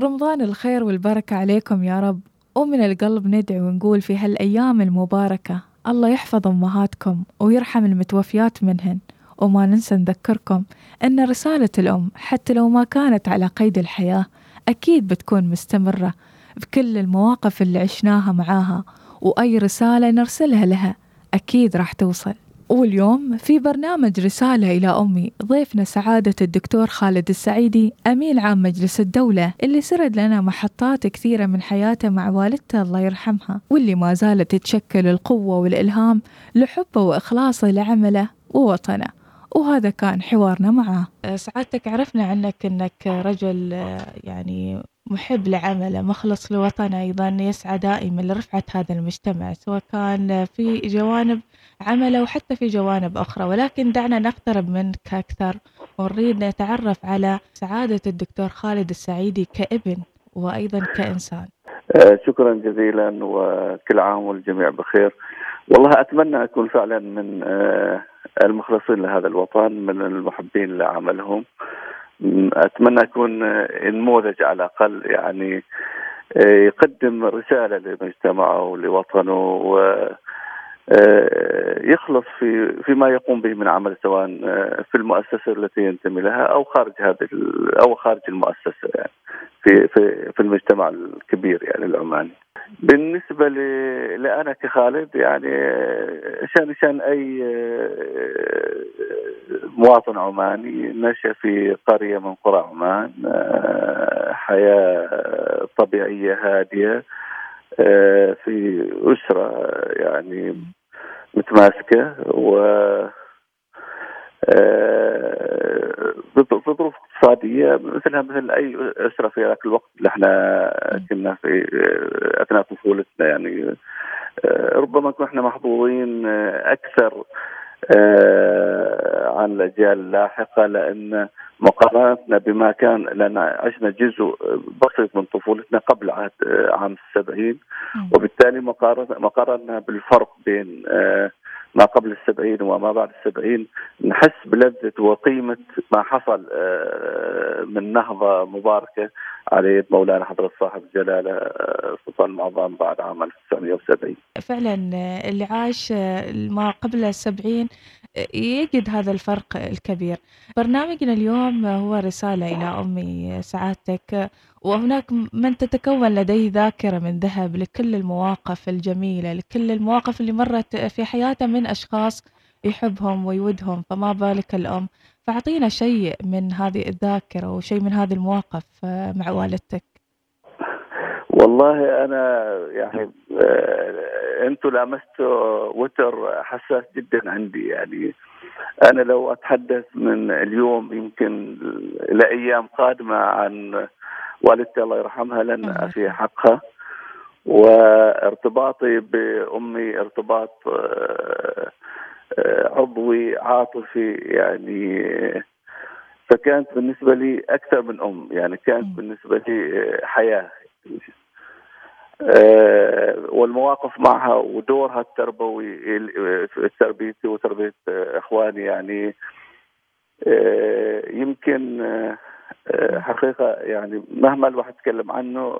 رمضان الخير والبركة عليكم يا رب. ومن القلب ندعو ونقول في هالأيام المباركة الله يحفظ أمهاتكم ويرحم المتوفيات منهن. وما ننسى نذكركم أن رسالة الأم حتى لو ما كانت على قيد الحياة أكيد بتكون مستمرة بكل المواقف اللي عشناها معاها وأي رسالة نرسلها لها أكيد راح توصل. واليوم في برنامج رسالة إلى أمي ضيفنا سعادة الدكتور خالد السعيدي أمين عام مجلس الدولة اللي سرد لنا محطات كثيرة من حياته مع والدته الله يرحمها واللي ما زالت تشكل القوة والإلهام لحبه وإخلاصه لعمله ووطنه. وهذا كان حوارنا معه. سعادتك عرفنا عنك أنك رجل يعني محب لعمله مخلص لوطنه أيضا يسعى دائما لرفعة هذا المجتمع سواء كان في جوانب عمله وحتى في جوانب أخرى ولكن دعنا نقترب منك أكثر ونريد نتعرف على سعادة الدكتور خالد السعيدي كابن وأيضا كإنسان. آه، شكرا جزيلا وكل عام والجميع بخير. والله أتمنى أكون فعلا من آه، المخلصين لهذا الوطن من المحبين لعملهم أتمنى أكون نموذج على الأقل يعني آه، يقدم رسالة لمجتمعه ولوطنه آه، يخلص في فيما يقوم به من عمل سواء آه، في المؤسسة التي ينتمي لها أو خارج هذه أو خارج المؤسسة يعني في في في المجتمع الكبير يعني العماني. بالنسبة لي أنا كخالد يعني شان شان أي مواطن عماني نشأ في قرية من قرى عمان حياة طبيعية هادية في أسرة يعني متماسكة و في ظروف اقتصادية مثلها مثل أي أسرة في ذاك الوقت اللي إحنا كنا في أثناء طفولتنا يعني. ربما كنا إحنا محظوظين أكثر عن الأجيال اللاحقة لأن مقارنتنا بما كان لأن عشنا جزء بسيط من طفولتنا قبل عهد عام السبعين. وبالتالي مقارنة بالفرق بين ما قبل السبعين وما بعد السبعين نحس بلذة وقيمة ما حصل آه، من نهضة مباركة على يد مولانا حضرة صاحب الجلالة آه، سلطان المعظم بعد عام 1970 فعلا آه، اللي عاش ما قبل السبعين يجد هذا الفرق الكبير. برنامجنا اليوم هو رسالة إلى أمي سعادتك. وهناك من تتكون لديه ذاكرة من ذهب لكل المواقف الجميلة لكل المواقف اللي مرت في حياته من أشخاص يحبهم ويودهم فما بالك الأم؟ فأعطينا شيء من هذه الذاكرة وشيء من هذه المواقف مع والدتك. والله أنا يعني آه، أنتم لامستوا وتر حساس جدا عندي يعني أنا لو أتحدث من اليوم يمكن لأيام قادمة عن والدتي الله يرحمها لن افي حقها. وارتباطي بأمي ارتباط آه، آه، عضوي عاطفي يعني فكانت بالنسبة لي أكثر من أم يعني كانت بالنسبة لي حياة. آه، والمواقف معها ودورها التربوي في تربيتي وتربية إخواني يعني يمكن حقيقة يعني مهما الواحد تكلم عنه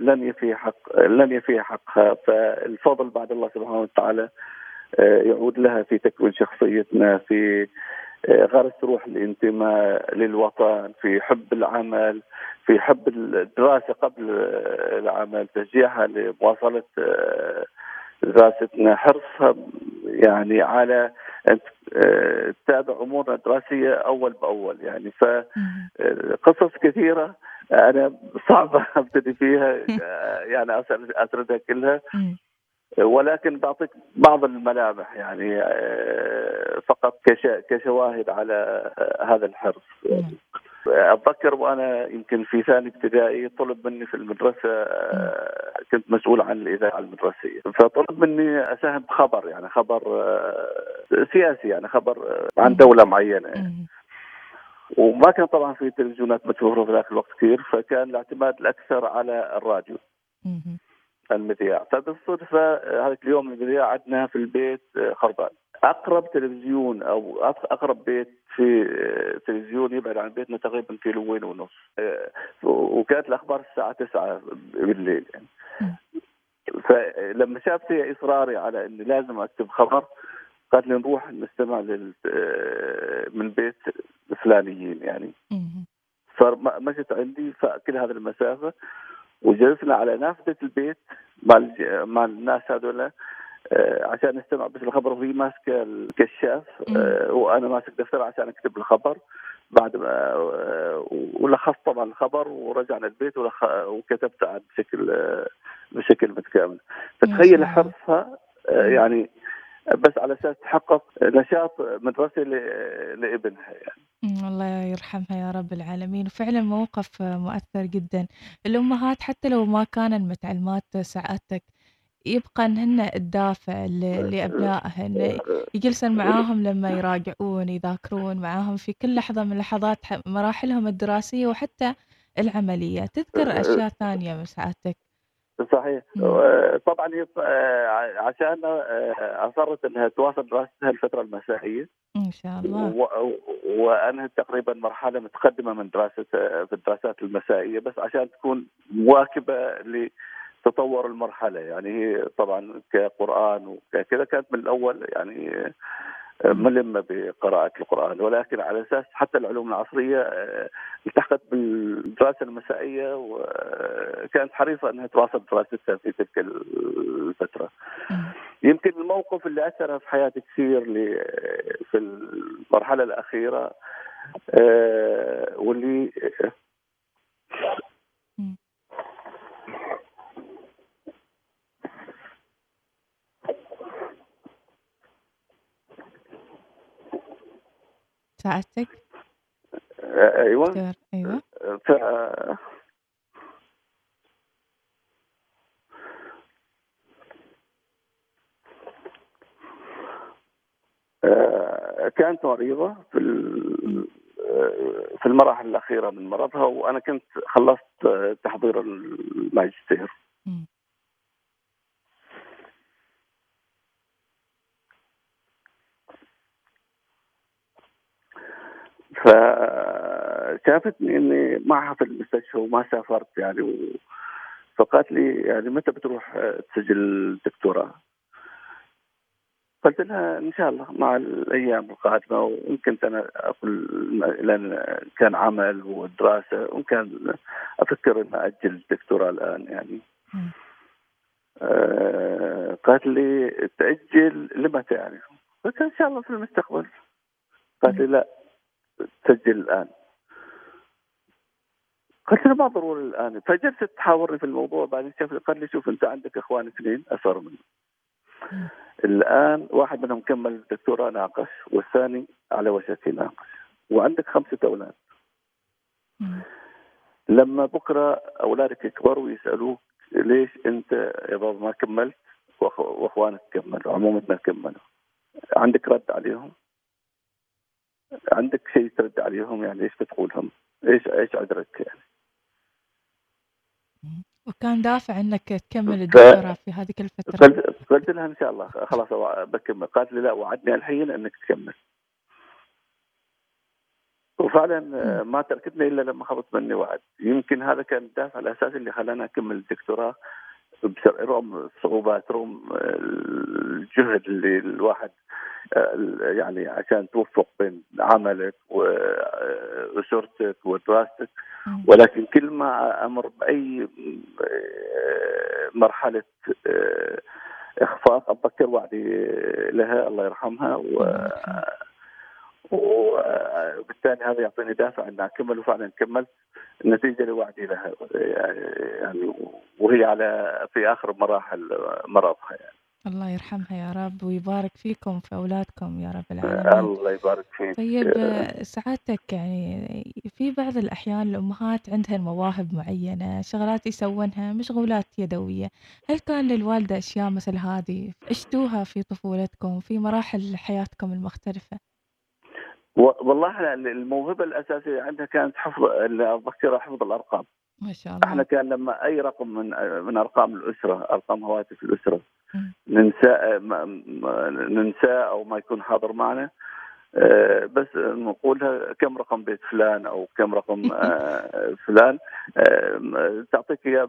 لن يفي حق لن يفي حقها. فالفضل بعد الله سبحانه وتعالى يعود لها في تكوين شخصيتنا في غرس روح الانتماء للوطن في حب العمل في حب الدراسة قبل العمل تشجيعها لمواصلة دراستنا حرصها يعني على أن تتابع امورنا الدراسية أول بأول. يعني فقصص كثيرة أنا صعبة أبتدي فيها يعني اسردها كلها. ولكن بعطيك بعض الملامح يعني فقط كشواهد على هذا الحرص. أتذكر وأنا يمكن في ثاني ابتدائي طلب مني في المدرسة كنت مسؤول عن الإذاعة المدرسية. فطلب مني أساهم بخبر يعني خبر سياسي يعني خبر عن دولة معينة. يعني. وما كان طبعا في تلفزيونات متوفرة في ذاك الوقت كثير فكان الاعتماد الأكثر على الراديو. المذياع. فبالصدفة هذاك اليوم المذياع عندنا في البيت خربان. أقرب تلفزيون أو أقرب بيت في تلفزيون يبعد عن بيتنا تقريبا كيلوين ونص. وكانت الأخبار الساعة 9 بالليل يعني. فلما شافت إصراري على إني لازم أكتب خبر قالت لي نروح نستمع لل من بيت الفلانيين يعني. فمشت عندي فكل هذه المسافة وجلسنا على نافذة البيت مع مع الناس هذول آه، عشان نستمع بس الخبر. وهي ماسكه الكشاف آه، وأنا ماسك دفتر عشان أكتب الخبر. بعد ما آه، ولخصت طبعا الخبر ورجعنا البيت وكتبت عاد بشكل بشكل متكامل. فتخيل حرصها يعني بس على أساس تحقق نشاط مدرسي لابنها يعني. الله يرحمها يا رب العالمين. وفعلا موقف مؤثر جدا. الأمهات حتى لو ما كانن متعلمات سعادتك يبقى إن الدافع لأبنائهن. يجلسن معاهم لما يراجعون يذاكرون معاهم في كل لحظة من لحظات مراحلهم الدراسية وحتى العملية. تذكر أشياء ثانية من سعادتك. صحيح. طبعا هي عشان آه، أصرت إنها تواصل دراستها الفترة المسائية. إن شاء الله. وانهت تقريبا مرحلة متقدمة من دراسة في الدراسات المسائية بس عشان تكون مواكبه تطور المرحلة. يعني هي طبعا كقرآن وكذا كانت من الأول يعني ملمة بقراءة القرآن. ولكن على أساس حتى العلوم العصرية آه، التحقت بالدراسة المسائية وكانت حريصة إنها تواصل دراستها في تلك الفترة. يمكن الموقف اللي اثر في حياتي كثير في المرحلة الأخيرة آه، واللي ساعدتك؟ أيوه. أيوه. ف... كانت مريضة في في المراحل الأخيرة من مرضها وأنا كنت خلصت تحضير الماجستير. فشافتني إني معها في المستشفى وما سافرت يعني و... فقالت لي يعني متى بتروح تسجل دكتوراه؟ قلت لها إن شاء الله مع الأيام القادمة ويمكن أنا أقول لأن كان عمل ودراسة وكان أفكر ان أجل الدكتوراه الآن يعني. آه قالت لي تأجل لمتى يعني؟ قلت إن شاء الله في المستقبل. قالت لي لا تسجل الآن. قلت له ما ضروري الآن. فجلست تحاورني في الموضوع بعدين شاف قال لي شوف أنت عندك إخوان اثنين أثر منه الآن واحد منهم كمل الدكتوراه ناقش والثاني على وشك يناقش وعندك خمسة أولاد. لما بكرة أولادك يكبروا ويسالوك ليش أنت يا بابا ما كملت وأخوانك كملوا عمومتنا كملوا. عندك رد عليهم؟ عندك شيء ترد عليهم يعني إيش بتقولهم؟ إيش إيش عذرك يعني؟ وكان دافع إنك تكمل الدكتوراه في هذه الفترة. قلت, لها إن شاء الله. خلاص بكمل. قالت لي لا وعدني الحين إنك تكمل. وفعلا ما تركتني إلا لما خلصت مني وعد. يمكن هذا كان الدافع الأساسي اللي خلاني أكمل الدكتوراه. رغم الصعوبات رغم الجهد اللي الواحد آه، يعني عشان توفق بين عملك واسرتك ودراستك. ولكن كل ما أمر بأي آه، مرحلة آه، إخفاق أتذكر وعدي لها الله يرحمها و وبالتالي هذا يعطيني دافع ان اكمل وفعلا كملت النتيجة لوعدي لها يعني وهي على في آخر مراحل مرضها يعني. الله يرحمها يا رب ويبارك فيكم في أولادكم يا رب العالمين. الله يبارك فيك. طيب سعادتك يعني في بعض الأحيان الأمهات عندهن مواهب معينة شغلات يسوونها مشغولات يدوية. هل كان للوالدة أشياء مثل هذه عشتوها في طفولتكم في مراحل حياتكم المختلفة؟ والله الموهبة الأساسية عندها كانت حفظ أتذكرها حفظ الأرقام. ما شاء الله. إحنا كان لما أي رقم من من أرقام الأسرة أرقام هواتف الأسرة ننسى ننساه أو ما يكون حاضر معنا. آه، بس نقولها كم رقم بيت فلان أو كم رقم آه، فلان. آه، تعطيك إياه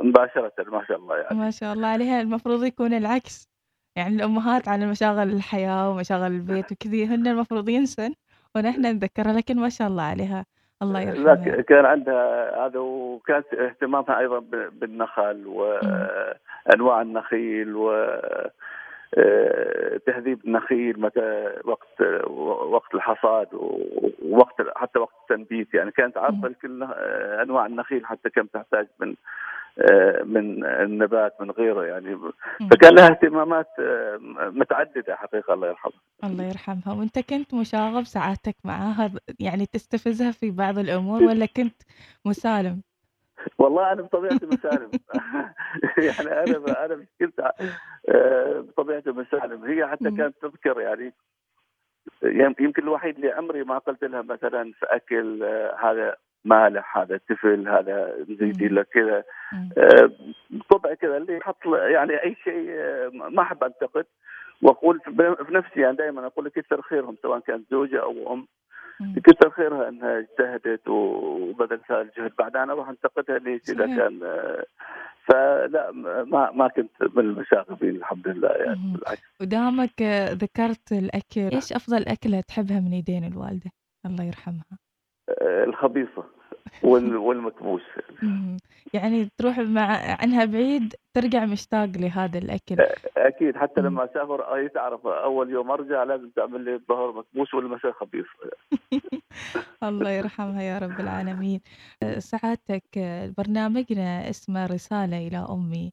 مباشرة ما شاء الله يعني. ما شاء الله عليها. المفروض يكون العكس. يعني الأمهات على مشاغل الحياة ومشاغل البيت وكذي هن المفروض ينسن ونحن نتذكرها لكن ما شاء الله عليها. الله يرحمها. لا كان عندها هذا وكانت اهتمامها أيضا بالنخل وانواع النخيل و تهذيب النخيل متى وقت وقت الحصاد ووقت حتى وقت التنبيت يعني كانت عارفه لكل أنواع النخيل حتى كم تحتاج من من النبات من غيره يعني. فكان لها اهتمامات متعددة حقيقة الله يرحمها. الله يرحمها. وأنت كنت مشاغب سعادتك معاها يعني تستفزها في بعض الأمور ولا كنت مسالم؟ والله أنا بطبيعتي مسالم. يعني أنا أنا مشكلتي آه، بطبيعتي مسالم. هي حتى كانت تذكر يعني يمكن الوحيد اللي عمري ما قلت لها مثلا في أكل آه، هذا مالح هذا تفل هذا زيدي لك كذا. آه، بطبعي كذا اللي يحط يعني أي شيء ما أحب أنتقد. وأقول في نفسي يعني دائما أقول كثر خيرهم سواء كانت زوجة أو أم. كثر خيرها إنها اجتهدت وبذلت هذا الجهد بعد أنا أروح أنتقدها ليش؟ إذا كان فلا ما ما كنت من المشاغبين الحمد لله يعني. بالعكس. ودامك ذكرت الأكل. إيش أفضل أكلة تحبها من يدين الوالدة؟ الله يرحمها. الخبيصة. والمكبوس. يعني تروح مع عنها بعيد ترجع مشتاق لهذا الأكل. أكيد. حتى لما أسافر أي تعرف أول يوم أرجع لازم تعمل لي الظهر مكبوس والمساء خبيص الله يرحمها يا رب العالمين. سعادتك برنامجنا اسمه رسالة إلى أمي.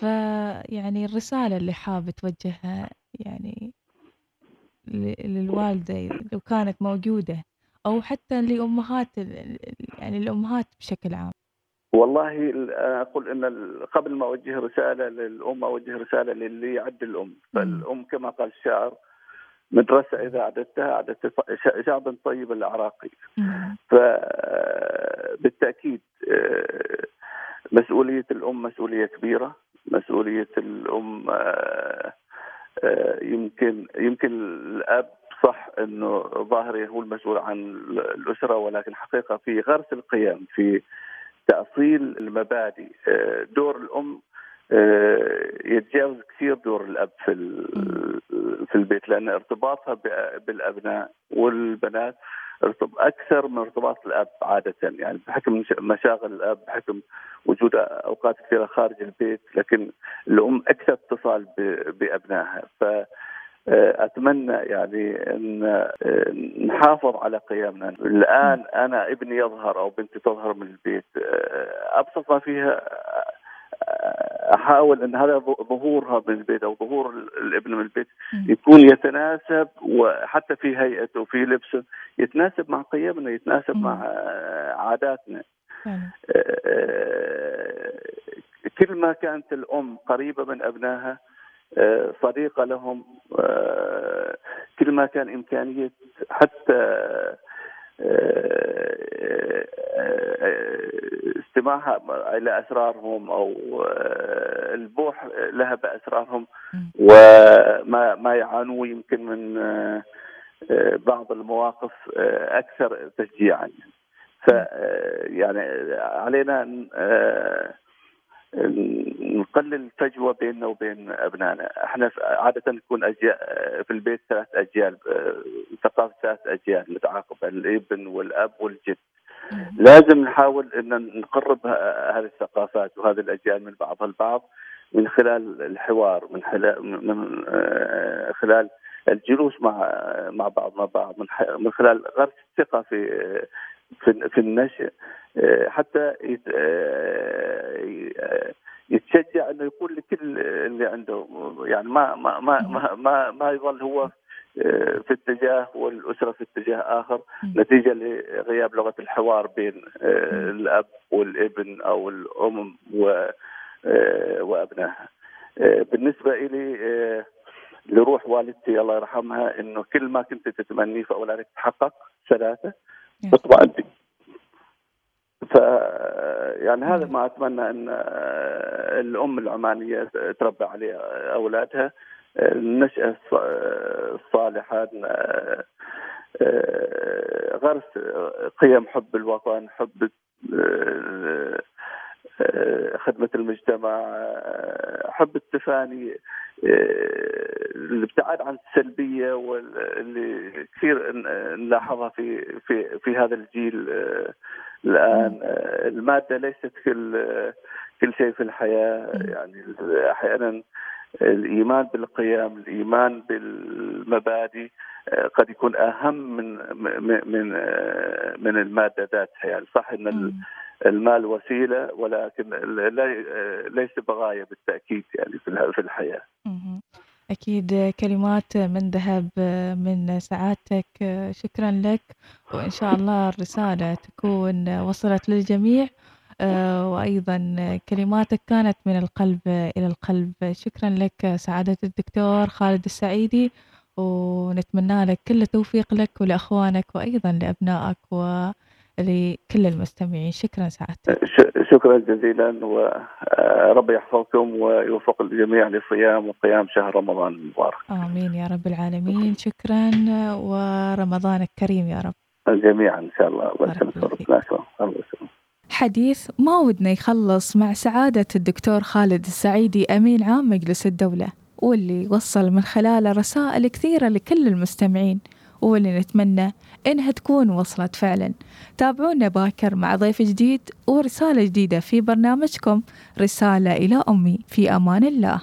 فيعني الرسالة اللي حاب توجهها يعني للوالدة لو كانت موجودة. أو حتى لأمهات يعني الأمهات بشكل عام؟ والله أقول إن قبل ما أوجه رسالة للأم أوجه رسالة للي يعد الأم، فالأم كما قال الشاعر مدرسة إذا اعددتها اعددت شعبا طيب العراقي. فبالتاكيد آه، مسؤولية الأم مسؤولية كبيرة، مسؤولية الأم آه، يمكن يمكن الأب صح إنه ظاهري هو المسؤول عن الأسرة ولكن حقيقة في غرس القيم في تأصيل المبادئ. آه، دور الأم آه، يتجاوز كثير دور الأب في في البيت لأن ارتباطها بالأبناء والبنات أكثر من ارتباط الأب عادة يعني بحكم مشاغل الأب بحكم وجود أوقات كثيرة خارج البيت لكن الأم أكثر اتصال بأبنائها. ف آه، أتمنى يعني إن آه، نحافظ على قيمنا. الآن أنا ابني يظهر أو بنتي تظهر من البيت آه، ابسط ما فيها أحاول أن هذا ظهورها من البيت أو ظهور الابن من البيت يكون يتناسب وحتى في هيئته وفي لبسه يتناسب مع قيمنا يتناسب مع عاداتنا. كل ما كانت الأم قريبة من أبنائها آه، صديقة لهم آه، كل ما كان إمكانية حتى آه، استماعها إلى أسرارهم أو البوح لها بأسرارهم وما ما يعانوا يمكن من بعض المواقف أكثر تشجيعا. ف يعني علينا نقلل الفجوة بيننا وبين أبنائنا، إحنا عادة نكون أجيال في البيت ثلاث أجيال ثقافه ثلاث أجيال متعاقبه الإبن والأب والجد. لازم نحاول إن نقرب هذه الثقافات وهذه الأجيال من بعضها البعض. من خلال الحوار من خلال من آه، خلال الجلوس مع مع بعضنا بعض من خلال غرس الثقة في في, في النشء آه، حتى آه، يتشجع إنه يقول لكل اللي عنده يعني ما ما ما ما, ما يظل هو في اتجاه والأسرة في اتجاه آخر نتيجة لغياب لغة الحوار بين الأب والابن أو الأم وأبنائها. بالنسبة لي لروح والدتي الله يرحمها إنه كل ما كنت تتمنيه في اولادك تحقق ثلاثة اطمئني ف يعني هذا ما أتمنى إن الأم العمانية تربى عليه أولادها النشأة الصالحة غرس قيم حب الوطن حب خدمة المجتمع حب التفاني الابتعاد عن السلبية واللي كثير نلاحظها في في في هذا الجيل الآن. المادة ليست كل كل شيء في الحياة. يعني أحيانا الإيمان بالقيم، الإيمان بالمبادئ قد يكون أهم من من من المادة ذاتها. يعني صح إن المال وسيلة ولكن ليس بغاية بالتأكيد يعني في الحياة. أكيد كلمات من ذهب من سعادتك شكرا لك. وإن شاء الله الرسالة تكون وصلت للجميع. وأيضا كلماتك كانت من القلب إلى القلب. شكرا لك سعادة الدكتور خالد السعيدي. ونتمنى لك كل التوفيق لك ولأخوانك وأيضا لأبنائك ولكل المستمعين. شكرا سعادتك شكرا جزيلا ورب يحفظكم ويوفق الجميع لصيام وقيام شهر رمضان المبارك. آمين يا رب العالمين. شكرا ورمضانك كريم يا رب. جميعا إن شاء الله. الله يسلمك. حديث ما ودنا يخلص مع سعادة الدكتور خالد السعيدي أمين عام مجلس الدولة واللي وصل من خلاله رسائل كثيرة لكل المستمعين. واللي نتمنى إنها تكون وصلت فعلا. تابعونا باكر مع ضيف جديد ورسالة جديدة في برنامجكم. رسالة إلى أمي. في أمان الله.